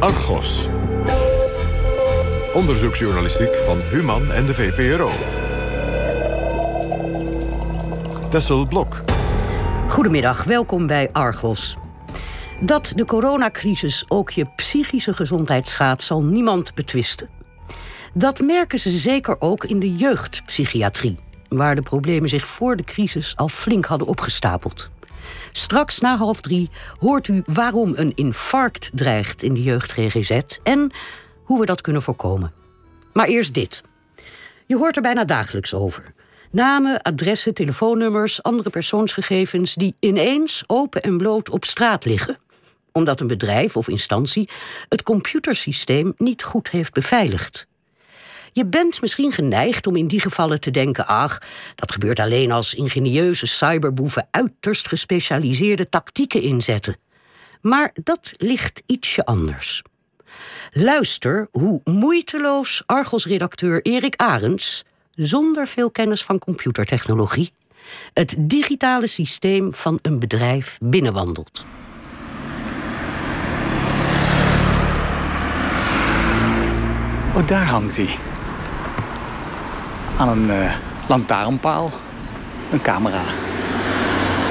Argos. Onderzoeksjournalistiek van Human en de VPRO. Tessel Blok. Goedemiddag, welkom bij Argos. Dat de coronacrisis ook je psychische gezondheid schaadt, zal niemand betwisten. Dat merken ze zeker ook in de jeugdpsychiatrie, waar de problemen zich voor de crisis al flink hadden opgestapeld. Straks na half drie hoort u waarom een infarct dreigt in de jeugd GGZ en hoe we dat kunnen voorkomen. Maar eerst dit. Je hoort er bijna dagelijks over. Namen, adressen, telefoonnummers, andere persoonsgegevens die ineens open en bloot op straat liggen. Omdat een bedrijf of instantie het computersysteem niet goed heeft beveiligd. Je bent misschien geneigd om in die gevallen te denken: ach, dat gebeurt alleen als ingenieuze cyberboeven uiterst gespecialiseerde tactieken inzetten. Maar dat ligt ietsje anders. Luister hoe moeiteloos Argos-redacteur Erik Arends, zonder veel kennis van computertechnologie, het digitale systeem van een bedrijf binnenwandelt. Oh, daar hangt hij aan een uh, lantaarnpaal een camera.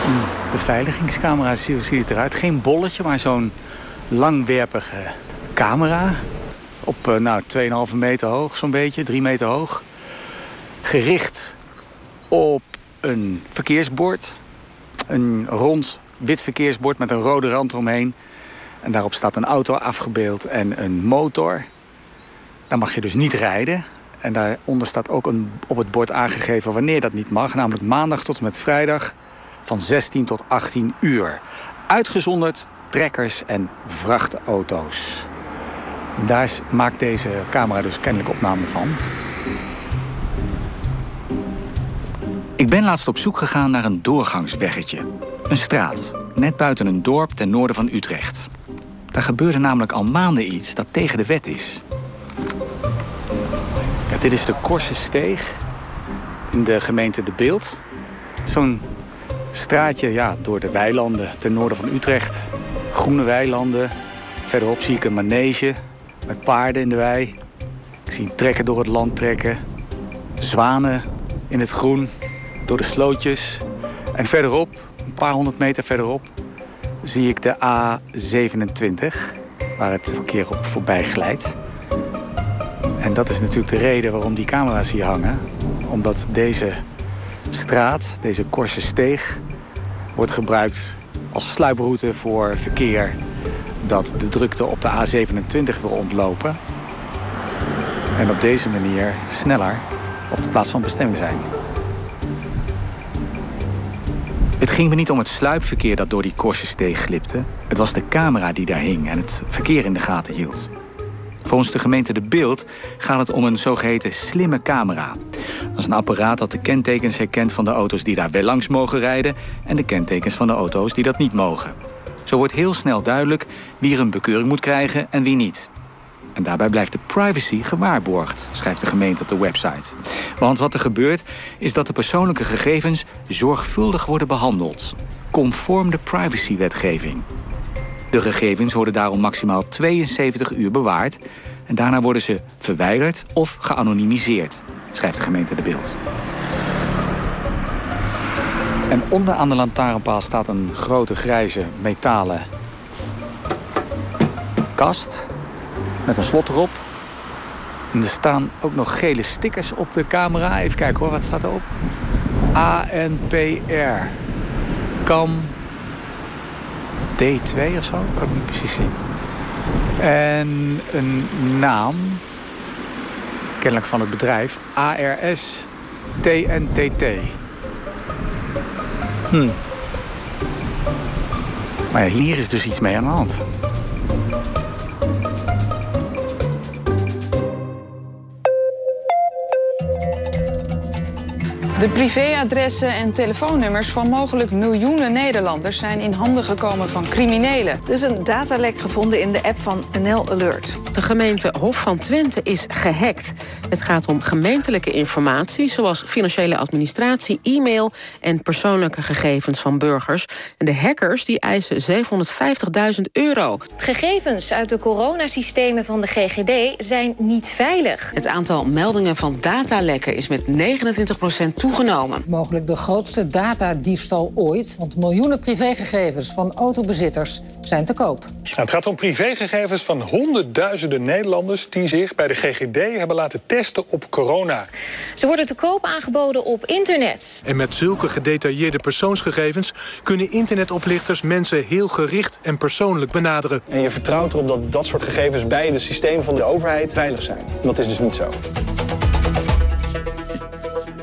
Een beveiligingscamera ziet het eruit. Geen bolletje, maar zo'n langwerpige camera. Op uh, nou, 2,5 meter hoog, zo'n beetje, 3 meter hoog. Gericht op een verkeersbord. Een rond wit verkeersbord met een rode rand eromheen. En daarop staat een auto afgebeeld en een motor. Daar mag je dus niet rijden. En daaronder staat ook een, op het bord aangegeven wanneer dat niet mag. Namelijk maandag tot en met vrijdag van 16 tot 18 uur. Uitgezonderd trekkers en vrachtauto's. Daar maakt deze camera dus kennelijk opname van. Ik ben laatst op zoek gegaan naar een doorgangsweggetje. Een straat, net buiten een dorp ten noorden van Utrecht. Daar gebeurde namelijk al maanden iets dat tegen de wet is. Dit is de Korse Steeg in de gemeente De Beeld. Zo'n straatje ja, door de weilanden ten noorden van Utrecht. Groene weilanden. Verderop zie ik een manege met paarden in de wei. Ik zie trekken door het land trekken. Zwanen in het groen door de slootjes. En verderop, een paar honderd meter verderop, zie ik de A27 waar het verkeer op voorbij glijdt. En dat is natuurlijk de reden waarom die camera's hier hangen. Omdat deze straat, deze Korse Steeg, wordt gebruikt als sluiproute voor verkeer dat de drukte op de A27 wil ontlopen. En op deze manier sneller op de plaats van bestemming zijn. Het ging me niet om het sluipverkeer dat door die Korse Steeg glipte. Het was de camera die daar hing en het verkeer in de gaten hield. Volgens de gemeente De Beeld gaat het om een zogeheten slimme camera. Dat is een apparaat dat de kentekens herkent van de auto's die daar wel langs mogen rijden... en de kentekens van de auto's die dat niet mogen. Zo wordt heel snel duidelijk wie er een bekeuring moet krijgen en wie niet. En daarbij blijft de privacy gewaarborgd, schrijft de gemeente op de website. Want wat er gebeurt, is dat de persoonlijke gegevens zorgvuldig worden behandeld. Conform de privacywetgeving. De gegevens worden daarom maximaal 72 uur bewaard. En daarna worden ze verwijderd of geanonimiseerd, schrijft de gemeente De Beeld. En onder aan de lantaarnpaal staat een grote grijze metalen kast met een slot erop. En er staan ook nog gele stickers op de camera. Even kijken hoor, wat staat erop? ANPR. Kam D2 of zo, kan ik niet precies zien. En een naam, kennelijk van het bedrijf, ARS TNTT. Hm. Maar hier is dus iets mee aan de hand. De privéadressen en telefoonnummers van mogelijk miljoenen Nederlanders zijn in handen gekomen van criminelen. Er is een datalek gevonden in de app van NL Alert. De gemeente Hof van Twente is gehackt. Het gaat om gemeentelijke informatie, zoals financiële administratie, e-mail en persoonlijke gegevens van burgers. En de hackers die eisen 750.000 euro. Gegevens uit de coronasystemen van de GGD zijn niet veilig. Het aantal meldingen van datalekken is met 29% toegenomen toegenomen. Mogelijk de grootste datadiefstal ooit, want miljoenen privégegevens van autobezitters zijn te koop. Nou, het gaat om privégegevens van honderdduizenden Nederlanders die zich bij de GGD hebben laten testen op corona. Ze worden te koop aangeboden op internet. En met zulke gedetailleerde persoonsgegevens kunnen internetoplichters mensen heel gericht en persoonlijk benaderen. En je vertrouwt erop dat dat soort gegevens bij het systeem van de overheid veilig zijn. Dat is dus niet zo.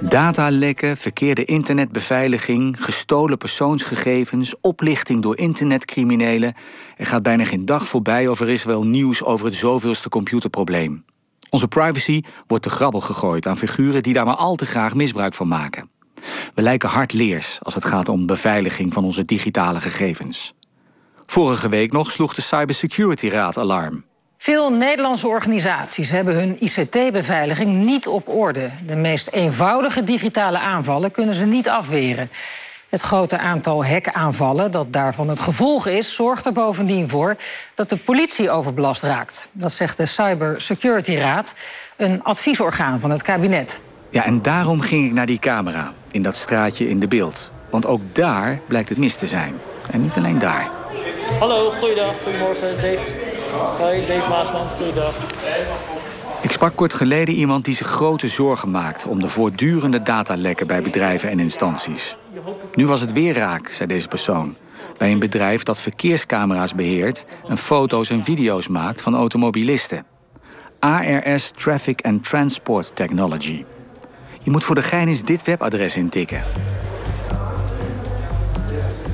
Datalekken, verkeerde internetbeveiliging, gestolen persoonsgegevens, oplichting door internetcriminelen. Er gaat bijna geen dag voorbij of er is wel nieuws over het zoveelste computerprobleem. Onze privacy wordt te grabbel gegooid aan figuren die daar maar al te graag misbruik van maken. We lijken hardleers als het gaat om beveiliging van onze digitale gegevens. Vorige week nog sloeg de Cybersecurity Raad alarm. Veel Nederlandse organisaties hebben hun ICT-beveiliging niet op orde. De meest eenvoudige digitale aanvallen kunnen ze niet afweren. Het grote aantal hackaanvallen dat daarvan het gevolg is, zorgt er bovendien voor dat de politie overbelast raakt. Dat zegt de Cyber Security Raad, een adviesorgaan van het kabinet. Ja, en daarom ging ik naar die camera in dat straatje in de beeld. Want ook daar blijkt het mis te zijn. En niet alleen daar. Hallo, goeiedag, goedemorgen, Dave. Hoi, Dave Maasman, goeiedag. Ik sprak kort geleden iemand die zich grote zorgen maakt... om de voortdurende datalekken bij bedrijven en instanties. Nu was het weer raak, zei deze persoon. Bij een bedrijf dat verkeerscamera's beheert... en foto's en video's maakt van automobilisten. ARS Traffic and Transport Technology. Je moet voor de gein eens dit webadres intikken.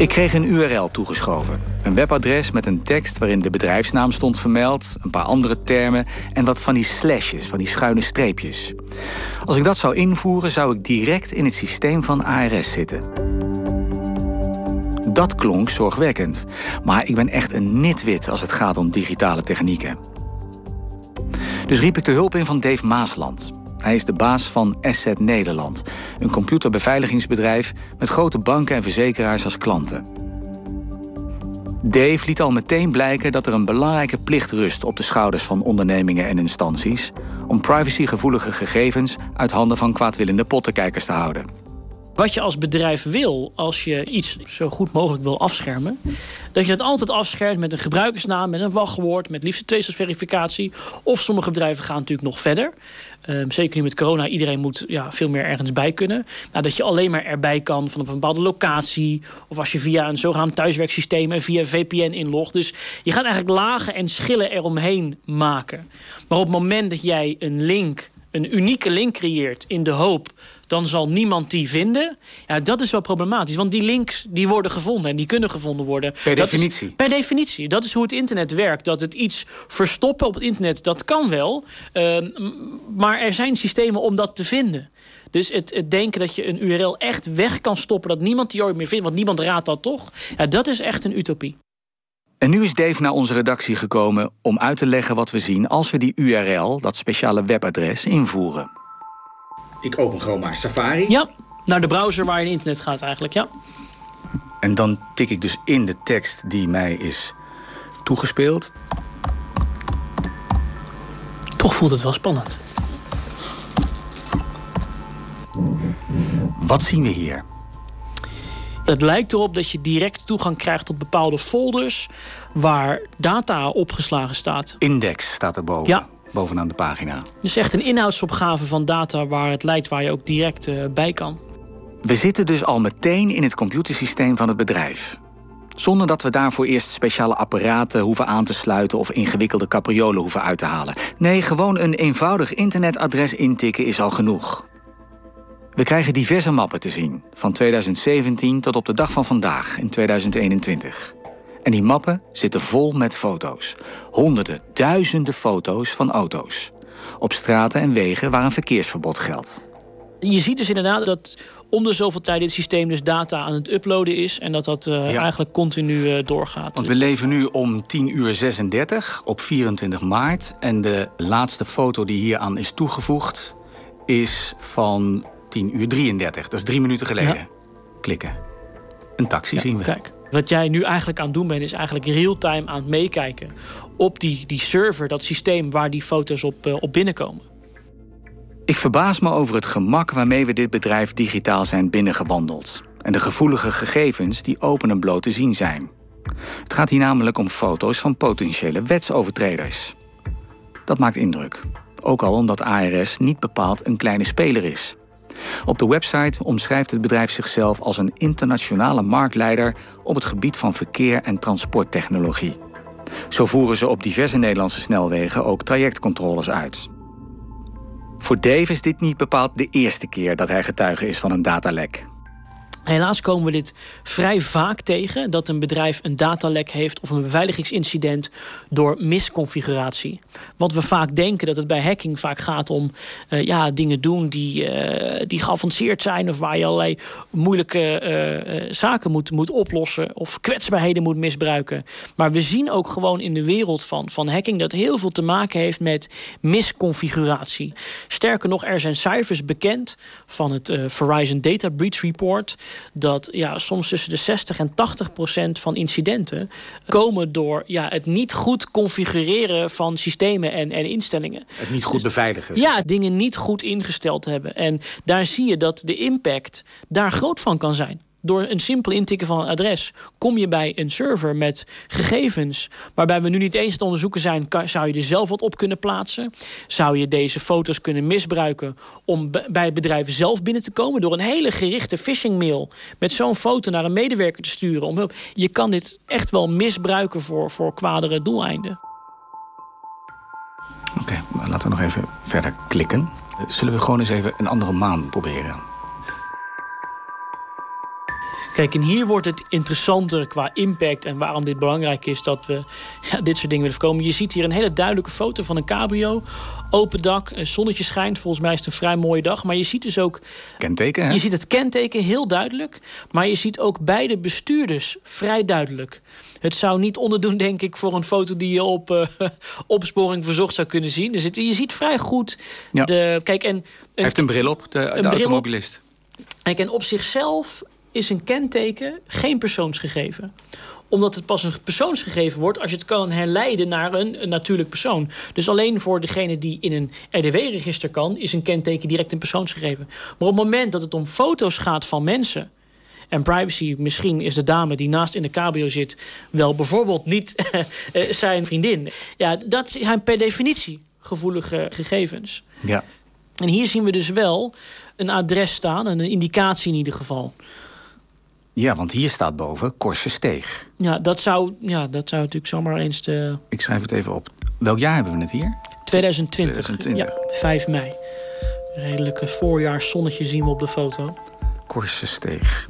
Ik kreeg een URL toegeschoven. Een webadres met een tekst waarin de bedrijfsnaam stond vermeld, een paar andere termen en wat van die slashes, van die schuine streepjes. Als ik dat zou invoeren, zou ik direct in het systeem van ARS zitten. Dat klonk zorgwekkend, maar ik ben echt een nitwit als het gaat om digitale technieken. Dus riep ik de hulp in van Dave Maasland. Hij is de baas van Asset Nederland, een computerbeveiligingsbedrijf met grote banken en verzekeraars als klanten. Dave liet al meteen blijken dat er een belangrijke plicht rust op de schouders van ondernemingen en instanties om privacygevoelige gegevens uit handen van kwaadwillende pottenkijkers te houden. Wat je als bedrijf wil, als je iets zo goed mogelijk wil afschermen, dat je dat altijd afschermt met een gebruikersnaam, met een wachtwoord, met liefst tweestapsverificatie. Of sommige bedrijven gaan natuurlijk nog verder. Ehm, zeker nu met corona, iedereen moet ja, veel meer ergens bij kunnen. Nou, dat je alleen maar erbij kan van een bepaalde locatie. Of als je via een zogenaamd thuiswerksysteem en via VPN inlogt. Dus je gaat eigenlijk lagen en schillen eromheen maken. Maar op het moment dat jij een link, een unieke link creëert in de hoop dan zal niemand die vinden. Ja, dat is wel problematisch. Want die links die worden gevonden en die kunnen gevonden worden. Per definitie? per definitie. Dat is hoe het internet werkt. Dat het iets verstoppen op het internet, dat kan wel. Ehm, maar er zijn systemen om dat te vinden. Dus het, het, denken dat je een URL echt weg kan stoppen... dat niemand die ooit meer vindt, want niemand raadt dat toch... Ja, dat is echt een utopie. En nu is Dave naar onze redactie gekomen om uit te leggen wat we zien... als we die URL, dat speciale webadres, invoeren. Ik open gewoon maar Safari. Ja, naar de browser waar je in internet gaat eigenlijk, ja. En dan tik ik dus in de tekst die mij is toegespeeld. Toch voelt het wel spannend. Wat zien we hier? Het lijkt erop dat je direct toegang krijgt tot bepaalde folders waar data opgeslagen staat. Index staat erboven. Ja, bovenaan de pagina. Dus echt een inhoudsopgave van data waar het leidt waar je ook direct uh, bij kan. We zitten dus al meteen in het computersysteem van het bedrijf. Zonder dat we daarvoor eerst speciale apparaten hoeven aan te sluiten of ingewikkelde capriolen hoeven uit te halen. Nee, gewoon een eenvoudig internetadres intikken is al genoeg. We krijgen diverse mappen te zien, van 2017 tot op de dag van vandaag in 2021. En die mappen zitten vol met foto's. Honderden, duizenden foto's van auto's. Op straten en wegen waar een verkeersverbod geldt. Je ziet dus inderdaad dat om de zoveel tijd dit systeem dus data aan het uploaden is. En dat dat uh, eigenlijk continu uh, doorgaat. Want we leven nu om 10 uur 36 op 24 maart. En de laatste foto die hier aan is toegevoegd is van 10 uur 33. Dat is drie minuten geleden. Ja. Klikken. Een taxi ja, zien we. Kijk, wat jij nu eigenlijk aan het doen bent, is eigenlijk real-time aan het meekijken op die, die server, dat systeem waar die foto's op, uh, op binnenkomen. Ik verbaas me over het gemak waarmee we dit bedrijf digitaal zijn binnengewandeld. En de gevoelige gegevens die open en bloot te zien zijn. Het gaat hier namelijk om foto's van potentiële wetsovertreders. Dat maakt indruk. Ook al omdat ARS niet bepaald een kleine speler is. Op de website omschrijft het bedrijf zichzelf als een internationale marktleider op het gebied van verkeer en transporttechnologie. Zo voeren ze op diverse Nederlandse snelwegen ook trajectcontroles uit. Voor Dave is dit niet bepaald de eerste keer dat hij getuige is van een datalek. Helaas komen we dit vrij vaak tegen: dat een bedrijf een datalek heeft of een beveiligingsincident door misconfiguratie. Wat we vaak denken dat het bij hacking vaak gaat om uh, ja, dingen doen die, uh, die geavanceerd zijn of waar je allerlei moeilijke uh, zaken moet, moet oplossen of kwetsbaarheden moet misbruiken. Maar we zien ook gewoon in de wereld van, van hacking dat heel veel te maken heeft met misconfiguratie. Sterker nog, er zijn cijfers bekend van het Verizon Data Breach Report dat ja, soms tussen de 60 en 80 procent van incidenten komen door ja, het niet goed configureren van systemen en, en instellingen. Het niet goed beveiligen. Ja, dingen niet goed ingesteld hebben. En daar zie je dat de impact daar groot van kan zijn. Door een simpel intikken van een adres kom je bij een server met gegevens waarbij we nu niet eens het onderzoeken zijn, zou je er zelf wat op kunnen plaatsen? Zou je deze foto's kunnen misbruiken om bij bedrijf zelf binnen te komen door een hele gerichte phishing mail met zo'n foto naar een medewerker te sturen? Om? Je kan dit echt wel misbruiken voor, voor kwadere doeleinden. Oké, laten we nog even verder klikken. Zullen we gewoon eens even een andere maan proberen? Kijk, en hier wordt het interessanter qua impact en waarom dit belangrijk is dat we ja, dit soort dingen willen voorkomen. Je ziet hier een hele duidelijke foto van een cabrio. Open dak, een zonnetje schijnt. Volgens mij is het een vrij mooie dag. Maar je ziet dus ook. Kenteken, hè? Je ziet het kenteken heel duidelijk. Maar je ziet ook beide bestuurders vrij duidelijk. Het zou niet onderdoen, denk ik, voor een foto die je op uh, opsporing verzocht zou kunnen zien. Dus het, je ziet vrij goed. Ja. De, kijk, en, Hij heeft een bril op, de, de automobilist. Kijk, en op zichzelf is een kenteken geen persoonsgegeven omdat het pas een persoonsgegeven wordt als je het kan herleiden naar een, een, natuurlijk persoon. Dus alleen voor degene die in een RDW-register kan, is een kenteken direct een persoonsgegeven. Maar op het moment dat het om foto's gaat van mensen. En privacy, misschien is de dame die naast in de cabrio zit, wel bijvoorbeeld niet zijn vriendin. Ja, dat zijn per definitie gevoelige gegevens. Ja. En hier zien we dus wel een adres staan, een indicatie in ieder geval. Ja, want hier staat boven Steeg. Ja, dat zou, ja, dat zou natuurlijk zomaar eens de... Ik schrijf het even op. Welk jaar hebben we het hier? 2020. 2020. Ja, 5 mei. Redelijke voorjaarszonnetje zien we op de foto. Steeg.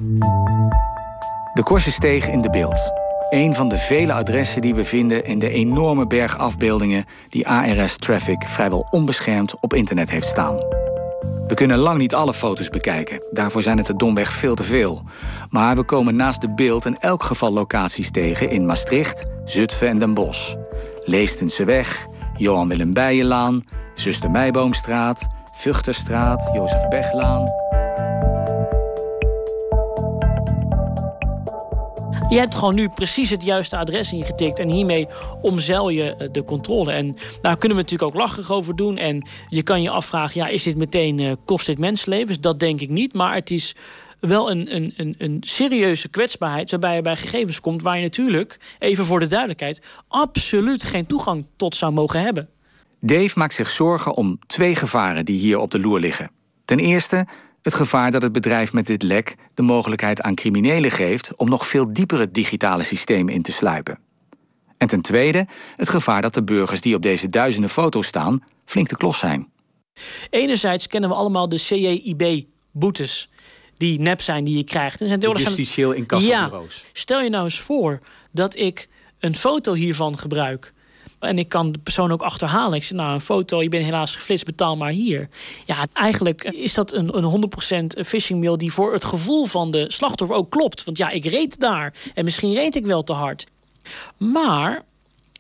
De Steeg in de beeld. Een van de vele adressen die we vinden in de enorme berg afbeeldingen... die ARS Traffic vrijwel onbeschermd op internet heeft staan. We kunnen lang niet alle foto's bekijken. Daarvoor zijn het er domweg veel te veel. Maar we komen naast de beeld in elk geval locaties tegen in Maastricht, Zutphen en Den Bosch. Leestenseweg, Johan Willem Bijenlaan, Zuster Meiboomstraat, Vuchterstraat, Jozef Beglaan. Je hebt gewoon nu precies het juiste adres ingetikt. En hiermee omzeil je eh, de controle. En daar kunnen we natuurlijk ook lachig over doen. En je kan je afvragen, ja, is dit meteen, uh, kost dit mensenlevens? Dat denk ik niet. Maar het is wel een, een, een, een serieuze kwetsbaarheid... waarbij je bij gegevens komt waar je natuurlijk, even voor de duidelijkheid... absoluut geen toegang tot zou mogen hebben. Dave maakt zich zorgen om twee gevaren die hier op de loer liggen. Ten eerste het gevaar dat het bedrijf met dit lek de mogelijkheid aan criminelen geeft om nog veel dieper het digitale systeem in te sluipen. En ten tweede het gevaar dat de burgers die op deze duizenden foto's staan flink te klos zijn. Enerzijds kennen we allemaal de CJIB-boetes die nep zijn die je krijgt. En zijn de justitieel incassobureaus. Ja, stel je nou eens voor dat ik een foto hiervan gebruik En ik kan de persoon ook achterhalen. Ik zeg, nou, een foto, je bent helaas geflitst, betaal maar hier. Ja, eigenlijk is dat een, een 100% phishing mail die voor het gevoel van de slachtoffer ook klopt. Want ja, ik reed daar en misschien reed ik wel te hard. Maar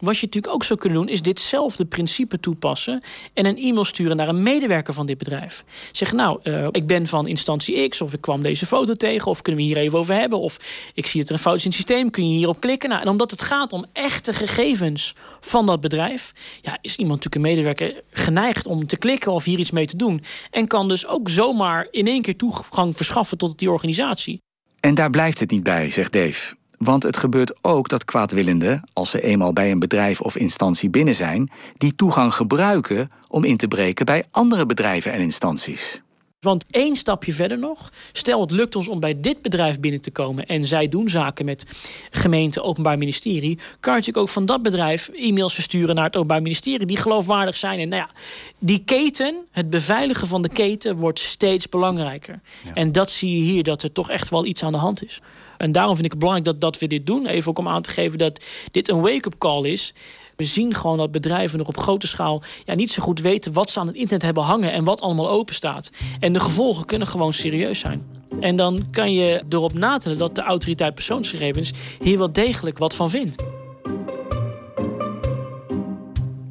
wat je natuurlijk ook zou kunnen doen, is ditzelfde principe toepassen en een e-mail sturen naar een medewerker van dit bedrijf. Zeg nou, uh, ik ben van instantie X, of ik kwam deze foto tegen, of kunnen we hier even over hebben, of ik zie dat er een fout is in het systeem, kun je hierop klikken. Nou, en omdat het gaat om echte gegevens van dat bedrijf, ja, is iemand natuurlijk een medewerker geneigd om te klikken of hier iets mee te doen. En kan dus ook zomaar in één keer toegang verschaffen tot die organisatie. En daar blijft het niet bij, zegt Dave. Want het gebeurt ook dat kwaadwillenden, als ze eenmaal bij een bedrijf of instantie binnen zijn, die toegang gebruiken om in te breken bij andere bedrijven en instanties. Want één stapje verder nog. Stel, het lukt ons om bij dit bedrijf binnen te komen. en zij doen zaken met gemeente, Openbaar Ministerie. kan je natuurlijk ook van dat bedrijf e-mails versturen naar het Openbaar Ministerie. die geloofwaardig zijn. En nou ja, die keten, het beveiligen van de keten, wordt steeds belangrijker. En dat zie je hier, dat er toch echt wel iets aan de hand is. En daarom vind ik het belangrijk dat, dat we dit doen. Even ook om aan te geven dat dit een wake-up call is. We zien gewoon dat bedrijven nog op grote schaal ja, niet zo goed weten wat ze aan het internet hebben hangen en wat allemaal open staat. En de gevolgen kunnen gewoon serieus zijn. En dan kan je erop natellen dat de autoriteit persoonsgegevens hier wel degelijk wat van vindt.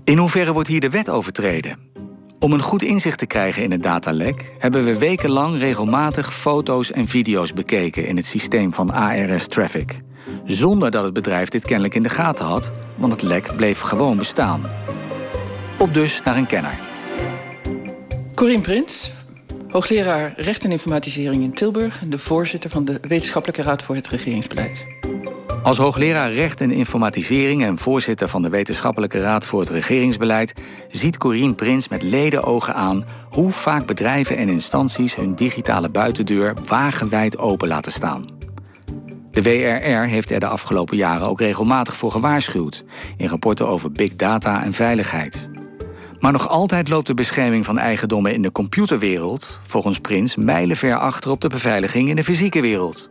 In hoeverre wordt hier de wet overtreden? Om een goed inzicht te krijgen in het datalek hebben we wekenlang regelmatig foto's en video's bekeken in het systeem van ARS Traffic. Zonder dat het bedrijf dit kennelijk in de gaten had, want het lek bleef gewoon bestaan. Op dus naar een kenner. Corine Prins, hoogleraar recht en informatisering in Tilburg en de voorzitter van de Wetenschappelijke Raad voor het Regeringsbeleid. Als hoogleraar recht en informatisering en voorzitter van de Wetenschappelijke Raad voor het Regeringsbeleid ziet Corine Prins met ledenogen aan hoe vaak bedrijven en instanties hun digitale buitendeur wagenwijd open laten staan. De WRR heeft er de afgelopen jaren ook regelmatig voor gewaarschuwd in rapporten over big data en veiligheid. Maar nog altijd loopt de bescherming van eigendommen in de computerwereld, volgens Prins, mijlenver achter op de beveiliging in de fysieke wereld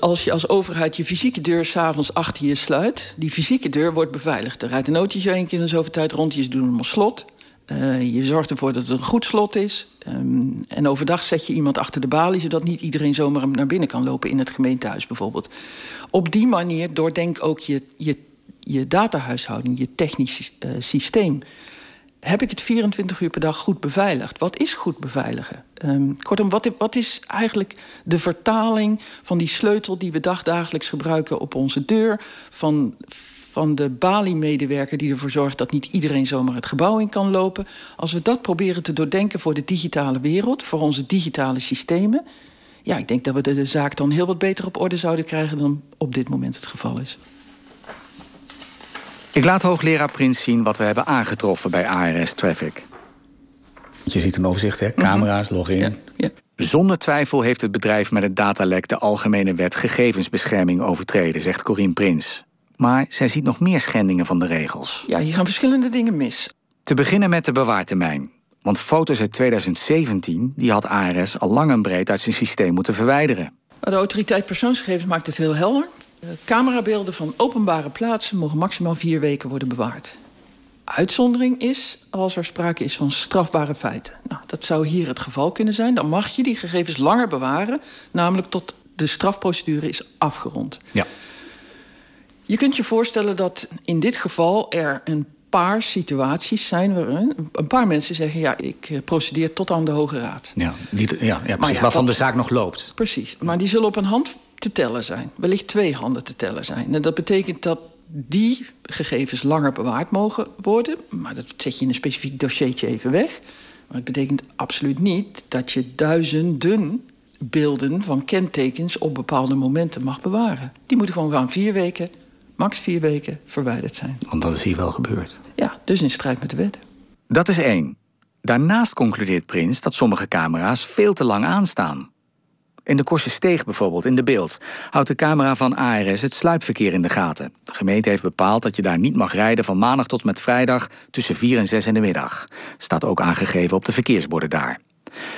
als je als overheid je fysieke deur s'avonds achter je sluit... die fysieke deur wordt beveiligd. Er rijdt een autootje één keer in zoveel tijd rond. Je doet hem slot. Uh, je zorgt ervoor dat het een goed slot is. Um, en overdag zet je iemand achter de balie... zodat niet iedereen zomaar naar binnen kan lopen in het gemeentehuis bijvoorbeeld. Op die manier doordenk ook je, je, je datahuishouding, je technisch uh, systeem heb ik het 24 uur per dag goed beveiligd? Wat is goed beveiligen? Um, kortom, wat, wat, is eigenlijk de vertaling van die sleutel die we dagdagelijks gebruiken op onze deur? Van, van de Bali-medewerker die ervoor zorgt dat niet iedereen zomaar het gebouw in kan lopen. Als we dat proberen te doordenken voor de digitale wereld, voor onze digitale systemen. Ja, ik denk dat we de zaak dan heel wat beter op orde zouden krijgen dan op dit moment het geval is. Ik laat hoogleraar Prins zien wat we hebben aangetroffen bij ARS Traffic. Je ziet een overzicht, hè? Camera's, login. Ja, ja. Zonder twijfel heeft het bedrijf met het datalek de Algemene Wet Gegevensbescherming overtreden, zegt Corine Prins. Maar zij ziet nog meer schendingen van de regels. Ja, hier gaan verschillende dingen mis. Te beginnen met de bewaartermijn. Want foto's uit 2017 die had ARS al lang en breed uit zijn systeem moeten verwijderen. De autoriteit persoonsgegevens maakt het heel helder. Camerabeelden van openbare plaatsen mogen maximaal vier weken worden bewaard. Uitzondering is als er sprake is van strafbare feiten. Nou, dat zou hier het geval kunnen zijn. Dan mag je die gegevens langer bewaren, namelijk tot de strafprocedure is afgerond. Ja. Je kunt je voorstellen dat in dit geval er een paar situaties zijn waarin een paar mensen zeggen: ja, ik eh, procedeer tot aan de Hoge Raad. Ja, die, ja, ja precies. waarvan de zaak nog loopt. Precies. Maar die zullen op een hand te tellen zijn. Wellicht twee handen te tellen zijn. En dat betekent dat die gegevens langer bewaard mogen worden. Maar dat zet je in een specifiek dossiertje even weg. Maar het betekent absoluut niet dat je duizenden beelden van kentekens op bepaalde momenten mag bewaren. Die moeten gewoon van vier weken, max vier weken, verwijderd zijn. Want dat is hier wel gebeurd. Ja, dus in strijd met de wet. Dat is één. Daarnaast concludeert Prins dat sommige camera's veel te lang aanstaan. In de Steeg bijvoorbeeld, in de beeld, houdt de camera van ARS het sluipverkeer in de gaten. De gemeente heeft bepaald dat je daar niet mag rijden van maandag tot met vrijdag tussen 4 en 6 in de middag. Staat ook aangegeven op de verkeersborden daar.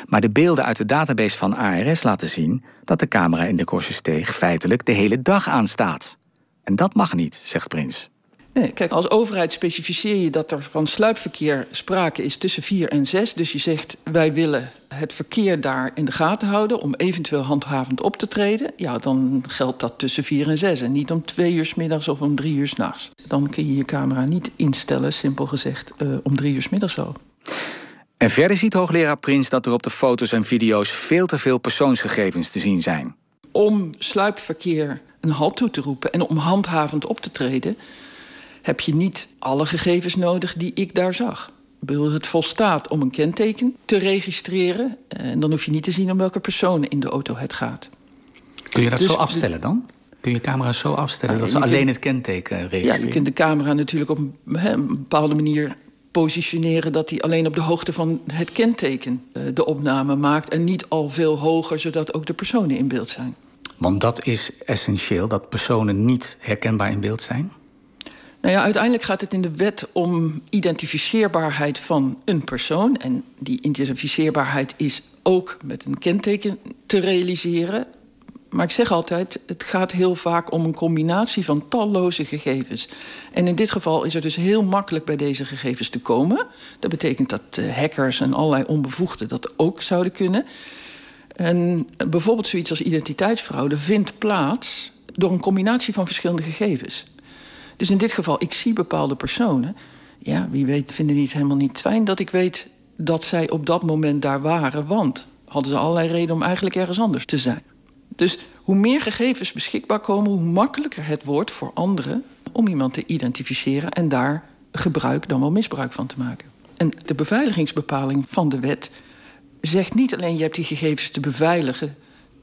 Maar de beelden uit de database van ARS laten zien dat de camera in de Steeg feitelijk de hele dag aanstaat. En dat mag niet, zegt Prins. Nee, kijk, als overheid specificeer je dat er van sluipverkeer sprake is tussen 4 en 6. Dus je zegt, wij willen het verkeer daar in de gaten houden om eventueel handhavend op te treden. Ja, dan geldt dat tussen 4 en 6 en niet om 2 uur s middags of om 3 uur s nachts. Dan kun je je camera niet instellen, simpel gezegd, uh, om 3 uur s middags zo. En verder ziet hoogleraar Prins dat er op de foto's en video's veel te veel persoonsgegevens te zien zijn. Om sluipverkeer een halt toe te roepen en om handhavend op te treden, heb je niet alle gegevens nodig die ik daar zag. Het volstaat om een kenteken te registreren. En dan hoef je niet te zien om welke personen in de auto het gaat. Kun je dat dus zo afstellen dan? Kun je camera zo afstellen dat ze alleen het kenteken registreren? Ja, je kunt de camera natuurlijk op een bepaalde manier positioneren dat hij alleen op de hoogte van het kenteken eh, de opname maakt en niet al veel hoger, zodat ook de personen in beeld zijn. Want dat is essentieel, dat personen niet herkenbaar in beeld zijn? Nou ja, uiteindelijk gaat het in de wet om identificeerbaarheid van een persoon. En die identificeerbaarheid is ook met een kenteken te realiseren. Maar ik zeg altijd, het gaat heel vaak om een combinatie van talloze gegevens. En in dit geval is het dus heel makkelijk bij deze gegevens te komen. Dat betekent dat eh, hackers en allerlei onbevoegden dat ook zouden kunnen. En bijvoorbeeld zoiets als identiteitsfraude vindt plaats door een combinatie van verschillende gegevens. Dus in dit geval, ik zie bepaalde personen. Ja, wie weet vinden die het helemaal niet fijn dat ik weet dat zij op dat moment daar waren. Want hadden ze allerlei redenen om eigenlijk ergens anders te zijn. Dus hoe meer gegevens beschikbaar komen, hoe makkelijker het wordt voor anderen om iemand te identificeren en daar gebruik dan wel misbruik van te maken. En de beveiligingsbepaling van de wet zegt niet alleen je hebt die gegevens te beveiligen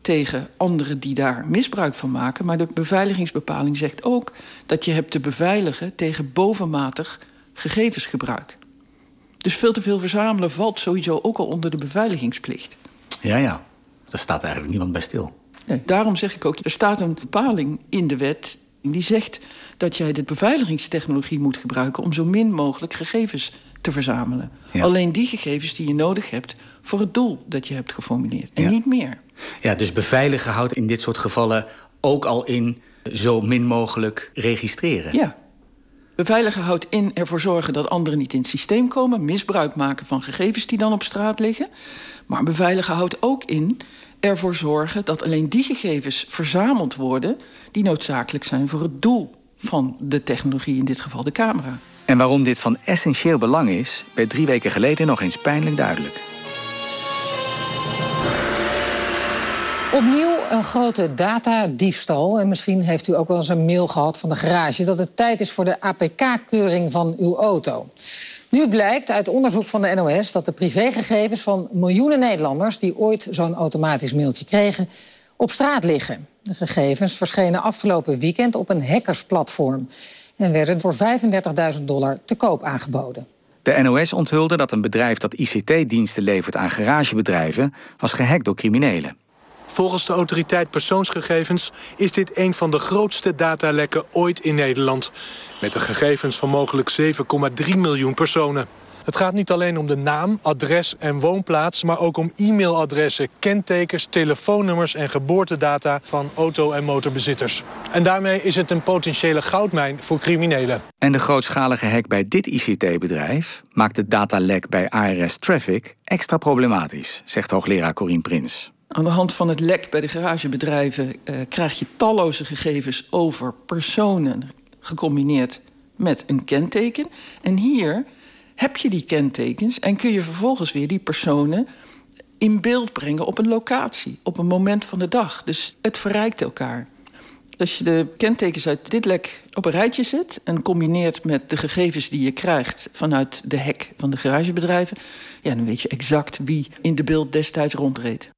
tegen anderen die daar misbruik van maken, maar de beveiligingsbepaling zegt ook dat je hebt te beveiligen tegen bovenmatig gegevensgebruik. Dus veel te veel verzamelen valt sowieso ook al onder de beveiligingsplicht. Ja, ja. Daar staat eigenlijk niemand bij stil. Nee, daarom zeg ik ook, er staat een bepaling in de wet die zegt dat jij de beveiligingstechnologie moet gebruiken om zo min mogelijk gegevens te verzamelen. Alleen die gegevens die je nodig hebt voor het doel dat je hebt geformuleerd en niet meer. Ja, dus beveiligen houdt in dit soort gevallen ook al in zo min mogelijk registreren. Ja. Beveiligen houdt in ervoor zorgen dat anderen niet in het systeem komen, misbruik maken van gegevens die dan op straat liggen. Maar beveiligen houdt ook in ervoor zorgen dat alleen die gegevens verzameld worden die noodzakelijk zijn voor het doel van de technologie, in dit geval de camera. En waarom dit van essentieel belang is, werd drie weken geleden nog eens pijnlijk duidelijk. Opnieuw een grote datadiefstal. En misschien heeft u ook wel eens een mail gehad van de garage... dat het tijd is voor de APK-keuring van uw auto. Nu blijkt uit onderzoek van de NOS dat de privégegevens van miljoenen Nederlanders... die ooit zo'n automatisch mailtje kregen, op straat liggen. De gegevens verschenen afgelopen weekend op een hackersplatform... en werden voor 35.000 dollar te koop aangeboden. De NOS onthulde dat een bedrijf dat ICT-diensten levert aan garagebedrijven... was gehackt door criminelen. Volgens de autoriteit persoonsgegevens is dit een van de grootste datalekken ooit in Nederland. Met de gegevens van mogelijk 7,3 miljoen personen. Het gaat niet alleen om de naam, adres en woonplaats... maar ook om e-mailadressen, kentekens, telefoonnummers en geboortedata... van auto- en motorbezitters. En daarmee is het een potentiële goudmijn voor criminelen. En de grootschalige hack bij dit ICT-bedrijf... maakt het datalek bij ARS Traffic extra problematisch... zegt hoogleraar Corien Prins. Aan de hand van het lek bij de garagebedrijven uh, krijg je talloze gegevens over personen gecombineerd met een kenteken. En hier heb je die kentekens en kun je vervolgens weer die personen in beeld brengen op een locatie, op een moment van de dag. Dus het verrijkt elkaar. Als je de kentekens uit dit lek op een rijtje zet en combineert met de gegevens die je krijgt vanuit de hek van de garagebedrijven, ja, dan weet je exact wie in de beeld destijds rondreed.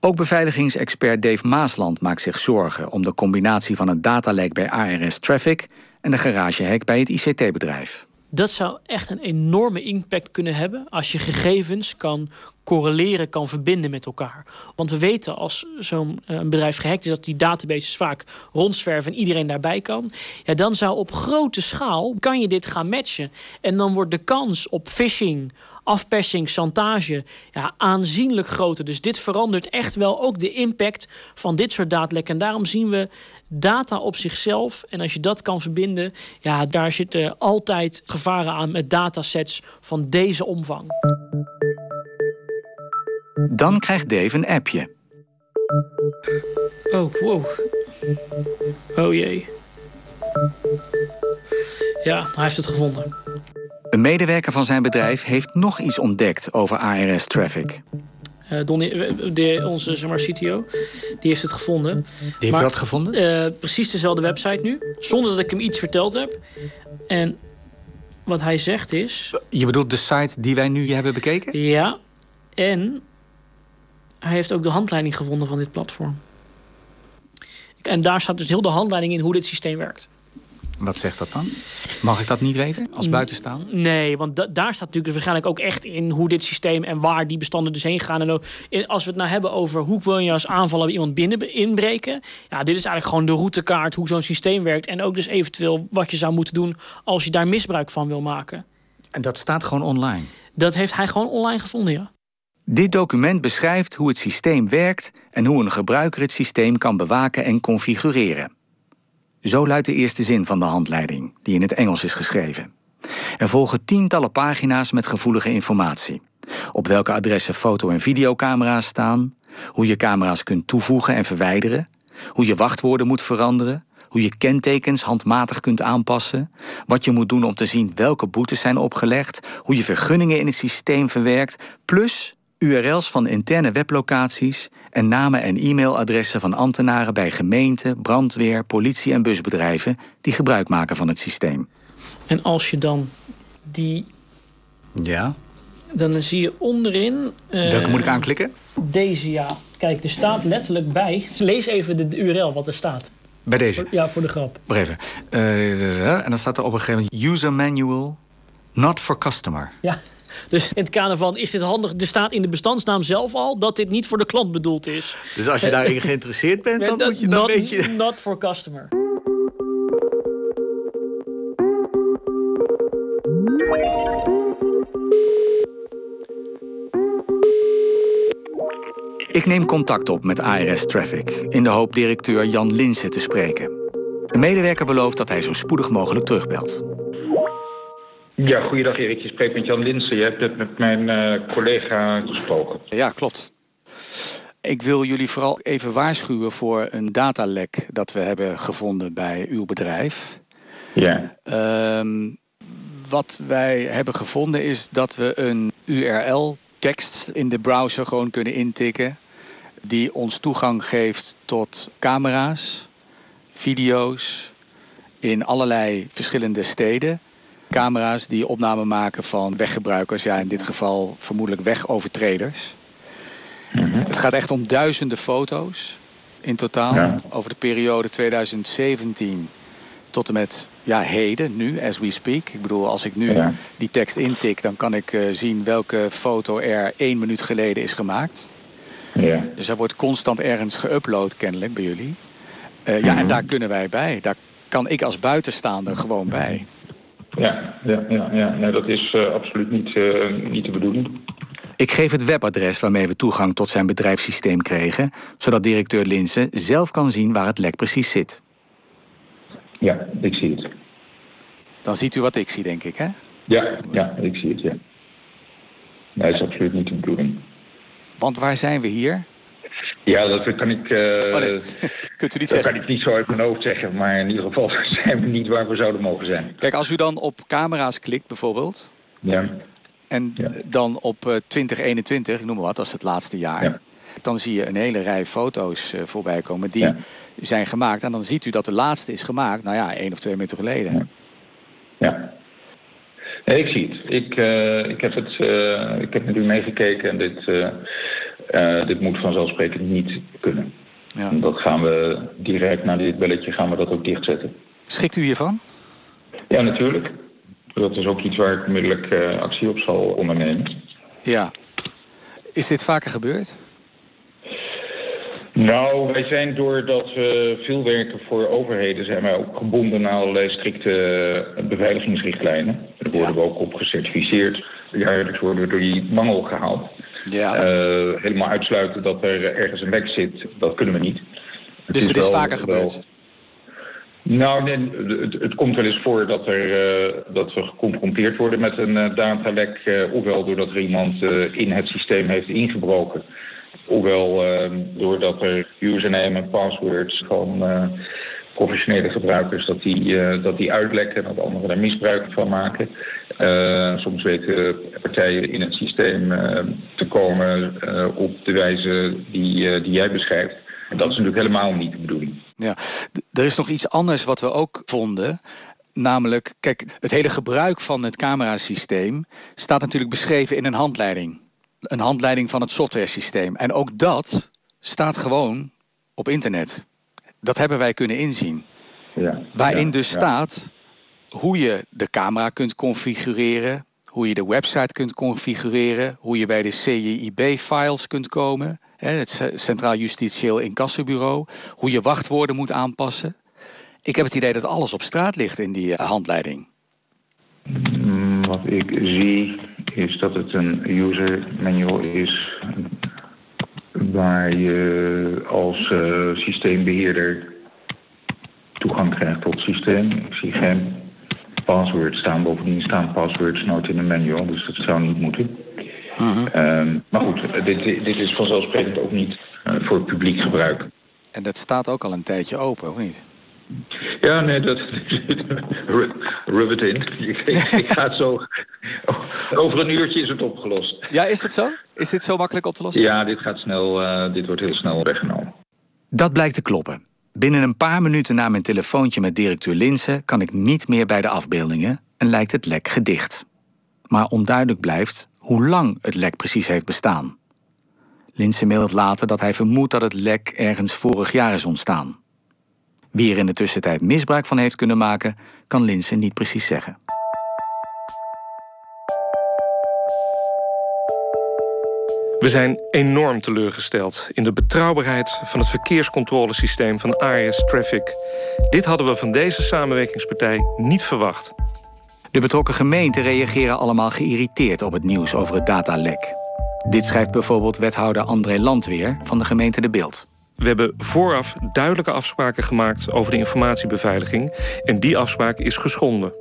Ook beveiligingsexpert Dave Maasland maakt zich zorgen om de combinatie van het datalek bij ARS Traffic en de garagehack bij het ICT-bedrijf. Dat zou echt een enorme impact kunnen hebben als je gegevens kan correleren kan verbinden met elkaar. Want we weten als zo'n uh, bedrijf gehackt is... dat die databases vaak rondzwerven en iedereen daarbij kan. Ja, dan zou op grote schaal kan je dit gaan matchen. En dan wordt de kans op phishing afpersing, chantage ja, aanzienlijk groter. Dus dit verandert echt wel ook de impact van dit soort datalekken. En daarom zien we data op zichzelf. En als je dat kan verbinden, ja, daar zitten altijd gevaren aan met datasets van deze omvang. Dan krijgt Dave een appje. Oh, wow. Oh jee. Ja, hij heeft het gevonden. Een medewerker van zijn bedrijf heeft nog iets ontdekt over ARS-traffic. Uh, eh, Donnie, eh, de, onze zeg maar, CTO, die heeft het gevonden. Die heeft maar, dat gevonden? Uh, precies dezelfde website nu, zonder dat ik hem iets verteld heb. En wat hij zegt is... Je bedoelt de site die wij nu hebben bekeken? Ja, en hij heeft ook de handleiding gevonden van dit platform. En daar staat dus heel de handleiding in hoe dit systeem werkt. Wat zegt dat dan? Mag ik dat niet weten als buitenstaander? Nee, want daar staat natuurlijk dus waarschijnlijk ook echt in hoe dit systeem en waar die bestanden dus heen gaan. En ook, als we het nou hebben over hoe wil je als aanvaller iemand binnen inbreken. Ja, dit is eigenlijk gewoon de routekaart hoe zo'n systeem werkt. En ook dus eventueel wat je zou moeten doen als je daar misbruik van wil maken. En dat staat gewoon online? Dat heeft hij gewoon online gevonden, ja. Dit document beschrijft hoe het systeem werkt en hoe een gebruiker het systeem kan bewaken en configureren. Zo luidt de eerste zin van de handleiding, die in het Engels is geschreven. Er volgen tientallen pagina's met gevoelige informatie. Op welke adressen foto- en videocamera's staan, hoe je camera's kunt toevoegen en verwijderen, hoe je wachtwoorden moet veranderen, hoe je kentekens handmatig kunt aanpassen, wat je moet doen om te zien welke boetes zijn opgelegd, hoe je vergunningen in het systeem verwerkt, plus URL's van interne weblocaties en namen en e-mailadressen van ambtenaren bij gemeenten, brandweer, politie en busbedrijven die gebruik maken van het systeem. En als je dan die. Ja. Dan zie je onderin. Uh, Welke moet ik aanklikken? Deze ja. Kijk, er staat letterlijk bij. Lees even de URL wat er staat. Bij deze? Ja, voor de grap. Wacht even. Uh, en dan staat er op een gegeven moment: User Manual, not for customer. Ja. Dus in het kader van, is dit handig? Er staat in de bestandsnaam zelf al dat dit niet voor de klant bedoeld is. Dus als je daarin geïnteresseerd bent, dan moet je dan not, weet je... Not for customer. Ik neem contact op met ARS Traffic in de hoop directeur Jan Linsen te spreken. Een medewerker belooft dat hij zo spoedig mogelijk terugbelt. Ja, goeiedag Erik. Je spreekt met Jan Linsen. Je hebt het met mijn uh, collega gesproken. Ja, klopt. Ik wil jullie vooral even waarschuwen voor een datalek dat we hebben gevonden bij uw bedrijf. Ja. Um, wat wij hebben gevonden is dat we een URL-tekst in de browser gewoon kunnen intikken. Die ons toegang geeft tot camera's, video's in allerlei verschillende steden. Camera's die opname maken van weggebruikers, ja, in dit geval vermoedelijk wegovertreders. Mhm. Het gaat echt om duizenden foto's in totaal over de periode 2017 tot en met ja, heden, nu, as we speak. Ik bedoel, als ik nu die tekst intik, dan kan ik uh, zien welke foto er één minuut geleden is gemaakt. Ja. Dus er wordt constant ergens geüpload, kennelijk, bij jullie. Uh, Ja, en mhm. daar kunnen wij bij. Daar kan ik als buitenstaander gewoon bij. Ja, ja, ja, ja. Nee, dat is uh, absoluut niet, uh, niet de bedoeling. Ik geef het webadres waarmee we toegang tot zijn bedrijfssysteem kregen, zodat directeur Linsen zelf kan zien waar het lek precies zit. Ja, ik zie het. Dan ziet u wat ik zie, denk ik, hè? Ja, ja ik zie het, ja. Nee, dat is absoluut niet de bedoeling. Want waar zijn we hier? Ja, dat kan ik... Uh, oh nee. Kunt u niet dat zeggen? kan ik niet zo uit mijn hoofd zeggen, maar in ieder geval zijn we niet waar we zouden mogen zijn. Kijk, als u dan op camera's klikt bijvoorbeeld... Ja. En dan op 2021, eh, ik noem maar wat, dat is het laatste jaar... Ja. dan zie je een hele rij foto's uh, voorbij komen die zijn gemaakt. En dan ziet u dat de laatste is gemaakt, nou ja, één of twee minuten geleden. Ja. Nee, ik zie het. Ik, uh, ik, heb, het, ik heb met u meegekeken en dit uh, dit moet vanzelfsprekend niet kunnen. Ja. En dat gaan we direct na dit belletje gaan we dat ook dichtzetten. Schikt u hiervan? Ja, natuurlijk. Dat is ook iets waar ik onmiddellijk uh, actie op zal ondernemen. Ja. Is dit vaker gebeurd? Nou, wij zijn doordat we veel werken voor overheden... zijn wij ook gebonden aan allerlei strikte eh, beveiligingsrichtlijnen. Daar worden we ook op gecertificeerd. Jaarlijks worden we door die mangel gehaald. Ja. Uh, helemaal uitsluiten dat er ergens een lek zit, dat kunnen we niet. Het dus is het is vaker wel, gebeurd? Nou, nee, het, het, komt wel eens voor dat, er, uh, dat we geconfronteerd worden met een uh, datalek. Ofwel doordat er iemand in het systeem heeft ingebroken. Ofwel doordat er username en passwords van professionele gebruikers... dat die, dat die uitlekken en dat anderen daar misbruik van maken. soms weten partijen in het systeem te komen op de wijze die, die jij beschrijft. En dat is natuurlijk helemaal niet de bedoeling. Ja, er is nog iets anders wat we ook vonden. Namelijk, kijk, het hele gebruik van het camerasysteem staat natuurlijk beschreven in een handleiding. Een handleiding van het softwaresysteem. En ook dat staat gewoon op internet. Dat hebben wij kunnen inzien. Ja, Waarin dus staat hoe je de camera kunt configureren, hoe je de website kunt configureren, hoe je bij de CJIB-files kunt komen, het Centraal Justitieel Incassobureau, hoe je wachtwoorden moet aanpassen. Ik heb het idee dat alles op straat ligt in die eh, handleiding. Mm, wat ik zie is dat het een user manual is waar je als uh, systeembeheerder toegang krijgt tot het systeem. Ik zie geen password staan. Bovendien staan passwords nooit in de manual, dus dat zou niet moeten. Uh maar goed, dit, dit is vanzelfsprekend ook niet uh, voor publiek gebruik. En dat staat ook al een tijdje open, of niet? Ja, nee, dat... rub it in. Ik, ik ga het zo... Over een uurtje is het opgelost. Ja, is het zo? Is dit zo makkelijk op te lossen? Ja, dit gaat snel... Uh, dit wordt heel snel weggenomen. Dat blijkt te kloppen. Binnen een paar minuten na mijn telefoontje met directeur Linsen... kan ik niet meer bij de afbeeldingen en lijkt het lek gedicht. Maar onduidelijk blijft hoe lang het lek precies heeft bestaan. Linsen mailt later dat hij vermoedt dat het lek ergens vorig jaar is ontstaan. Wie er in de tussentijd misbruik van heeft kunnen maken, kan Linsen niet precies zeggen. We zijn enorm teleurgesteld in de betrouwbaarheid van het verkeerscontrolesysteem van ARS Traffic. Dit hadden we van deze samenwerkingspartij niet verwacht. De betrokken gemeenten reageren allemaal geïrriteerd op het nieuws over het datalek. Dit schrijft bijvoorbeeld wethouder André Landweer van de gemeente De Beeld. We hebben vooraf duidelijke afspraken gemaakt over de informatiebeveiliging en die afspraak is geschonden.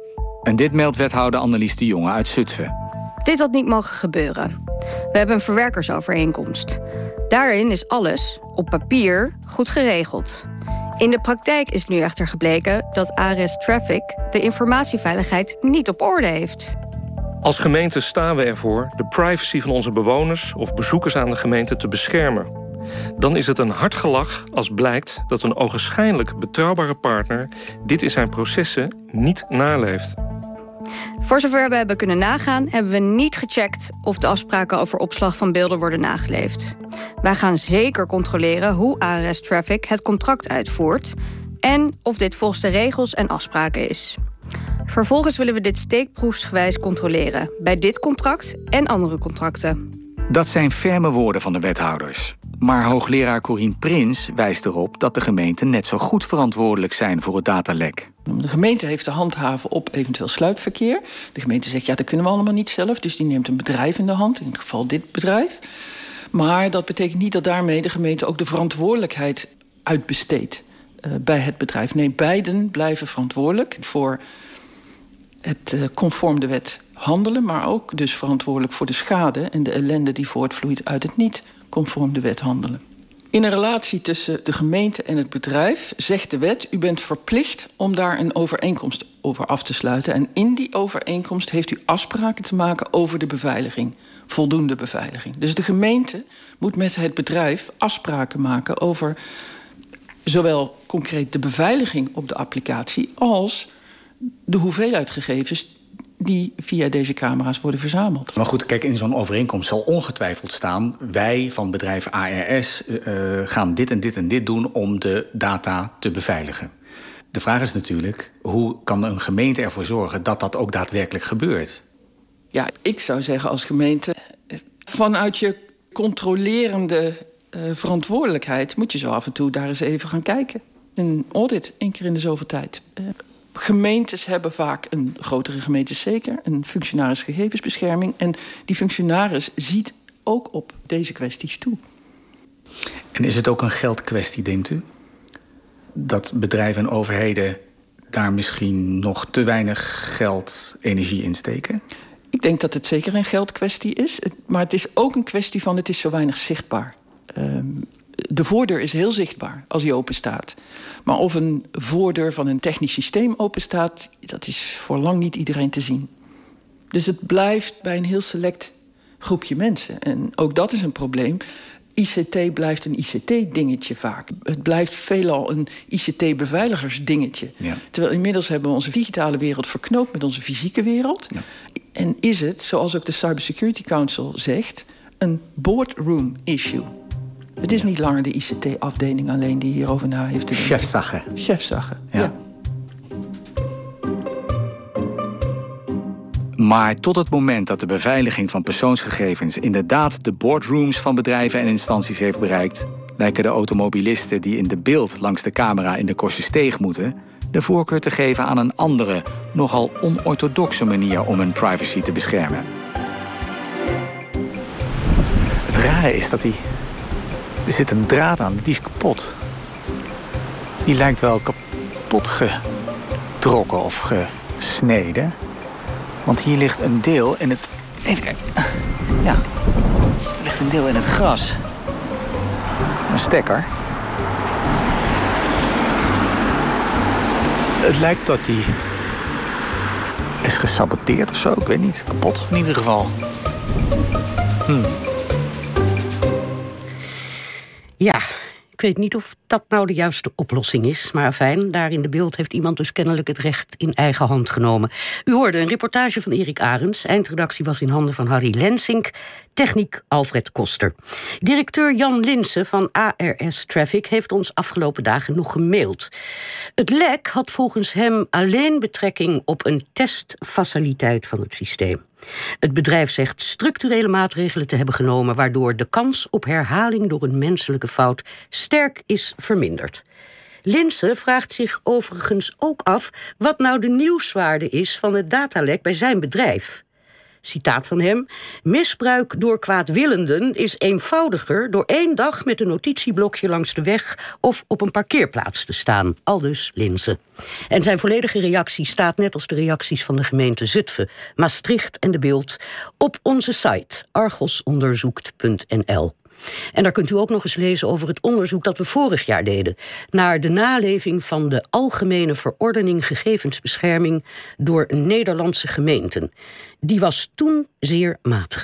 En dit meldt wethouder Annelies de Jonge uit Zutphen. Dit had niet mogen gebeuren. We hebben een verwerkersovereenkomst. Daarin is alles, op papier, goed geregeld. In de praktijk is nu echter gebleken dat ARES Traffic de informatieveiligheid niet op orde heeft. Als gemeente staan we ervoor de privacy van onze bewoners of bezoekers aan de gemeente te beschermen. Dan is het een hard gelach als blijkt dat een ogenschijnlijk betrouwbare partner dit in zijn processen niet naleeft. Voor zover we hebben kunnen nagaan, hebben we niet gecheckt of de afspraken over opslag van beelden worden nageleefd. Wij gaan zeker controleren hoe ARS Traffic het contract uitvoert en of dit volgens de regels en afspraken is. Vervolgens willen we dit steekproefsgewijs controleren bij dit contract en andere contracten. Dat zijn ferme woorden van de wethouders. Maar hoogleraar Corien Prins wijst erop dat de gemeenten net zo goed verantwoordelijk zijn voor het datalek. De gemeente heeft te handhaven op eventueel sluitverkeer. De gemeente zegt ja, dat kunnen we allemaal niet zelf, dus die neemt een bedrijf in de hand, in het geval dit bedrijf. Maar dat betekent niet dat daarmee de gemeente ook de verantwoordelijkheid uitbesteedt uh, bij het bedrijf. Nee, beiden blijven verantwoordelijk voor het uh, conform de wet handelen, maar ook dus verantwoordelijk voor de schade en de ellende die voortvloeit uit het niet conform de wet handelen. In een relatie tussen de gemeente en het bedrijf zegt de wet: u bent verplicht om daar een overeenkomst over af te sluiten. En in die overeenkomst heeft u afspraken te maken over de beveiliging, voldoende beveiliging. Dus de gemeente moet met het bedrijf afspraken maken over zowel concreet de beveiliging op de applicatie als de hoeveelheid gegevens die via deze camera's worden verzameld. Maar goed, kijk, in zo'n overeenkomst zal ongetwijfeld staan... wij van bedrijf ARS uh, gaan dit en dit en dit doen om de data te beveiligen. De vraag is natuurlijk, hoe kan een gemeente ervoor zorgen... dat dat ook daadwerkelijk gebeurt? Ja, ik zou zeggen als gemeente... vanuit je controlerende uh, verantwoordelijkheid moet je zo af en toe daar eens even gaan kijken. Een audit, één keer in de zoveel tijd. Uh, gemeentes hebben vaak, een grotere gemeentes zeker, een functionaris gegevensbescherming. En die functionaris ziet ook op deze kwesties toe. En is het ook een geldkwestie, denkt u? Dat bedrijven en overheden daar misschien nog te weinig geld, energie in steken? Ik denk dat het zeker een geldkwestie is. Maar het is ook een kwestie van het is zo weinig zichtbaar. Um, de voordeur is heel zichtbaar als die open staat. Maar of een voordeur van een technisch systeem open staat, dat is voor lang niet iedereen te zien. Dus het blijft bij een heel select groepje mensen. En ook dat is een probleem. ICT blijft een ICT-dingetje vaak. Het blijft veelal een ICT-beveiligersdingetje. Ja. Terwijl inmiddels hebben we onze digitale wereld verknoopt met onze fysieke wereld. Ja. En is het, zoals ook de Cybersecurity Council zegt, een boardroom issue. Het is niet langer de ICT-afdeling alleen die hierover na heeft te denken. Chefzagge. Chefzagge, ja. ja. Maar tot het moment dat de beveiliging van persoonsgegevens inderdaad de boardrooms van bedrijven en instanties heeft bereikt, lijken de automobilisten die in de beeld langs de camera in de Korsensteeg moeten, de voorkeur te geven aan een andere, nogal onorthodoxe manier om hun privacy te beschermen. Het rare is dat die er zit een draad aan, die is kapot. Die lijkt wel kapot getrokken of gesneden. Want hier ligt een deel in het... Even kijken. Ja. Er ligt een deel in het gras. Een stekker. Het lijkt dat die is gesaboteerd of zo. Ik weet niet. Kapot in ieder geval. Hm. Ja, ik weet niet of dat nou de juiste oplossing is. Maar fijn, daar in de beeld heeft iemand dus kennelijk het recht in eigen hand genomen. U hoorde een reportage van Erik Arends. Eindredactie was in handen van Harry Lensink. Techniek Alfred Koster. Directeur Jan Linsen van ARS Traffic heeft ons afgelopen dagen nog gemaild. Het lek had volgens hem alleen betrekking op een testfaciliteit van het systeem. Het bedrijf zegt structurele maatregelen te hebben genomen, waardoor de kans op herhaling door een menselijke fout sterk is verminderd. Linse vraagt zich overigens ook af wat nou de nieuwswaarde is van het datalek bij zijn bedrijf. Citaat van hem: Misbruik door kwaadwillenden is eenvoudiger door één dag met een notitieblokje langs de weg of op een parkeerplaats te staan. Aldus Linse. En zijn volledige reactie staat net als de reacties van de gemeente Zutphen, Maastricht en de Beeld op onze site argosonderzoekt.nl. En daar kunt u ook nog eens lezen over het onderzoek dat we vorig jaar deden naar de naleving van de Algemene Verordening Gegevensbescherming door Nederlandse gemeenten. Die was toen zeer matig.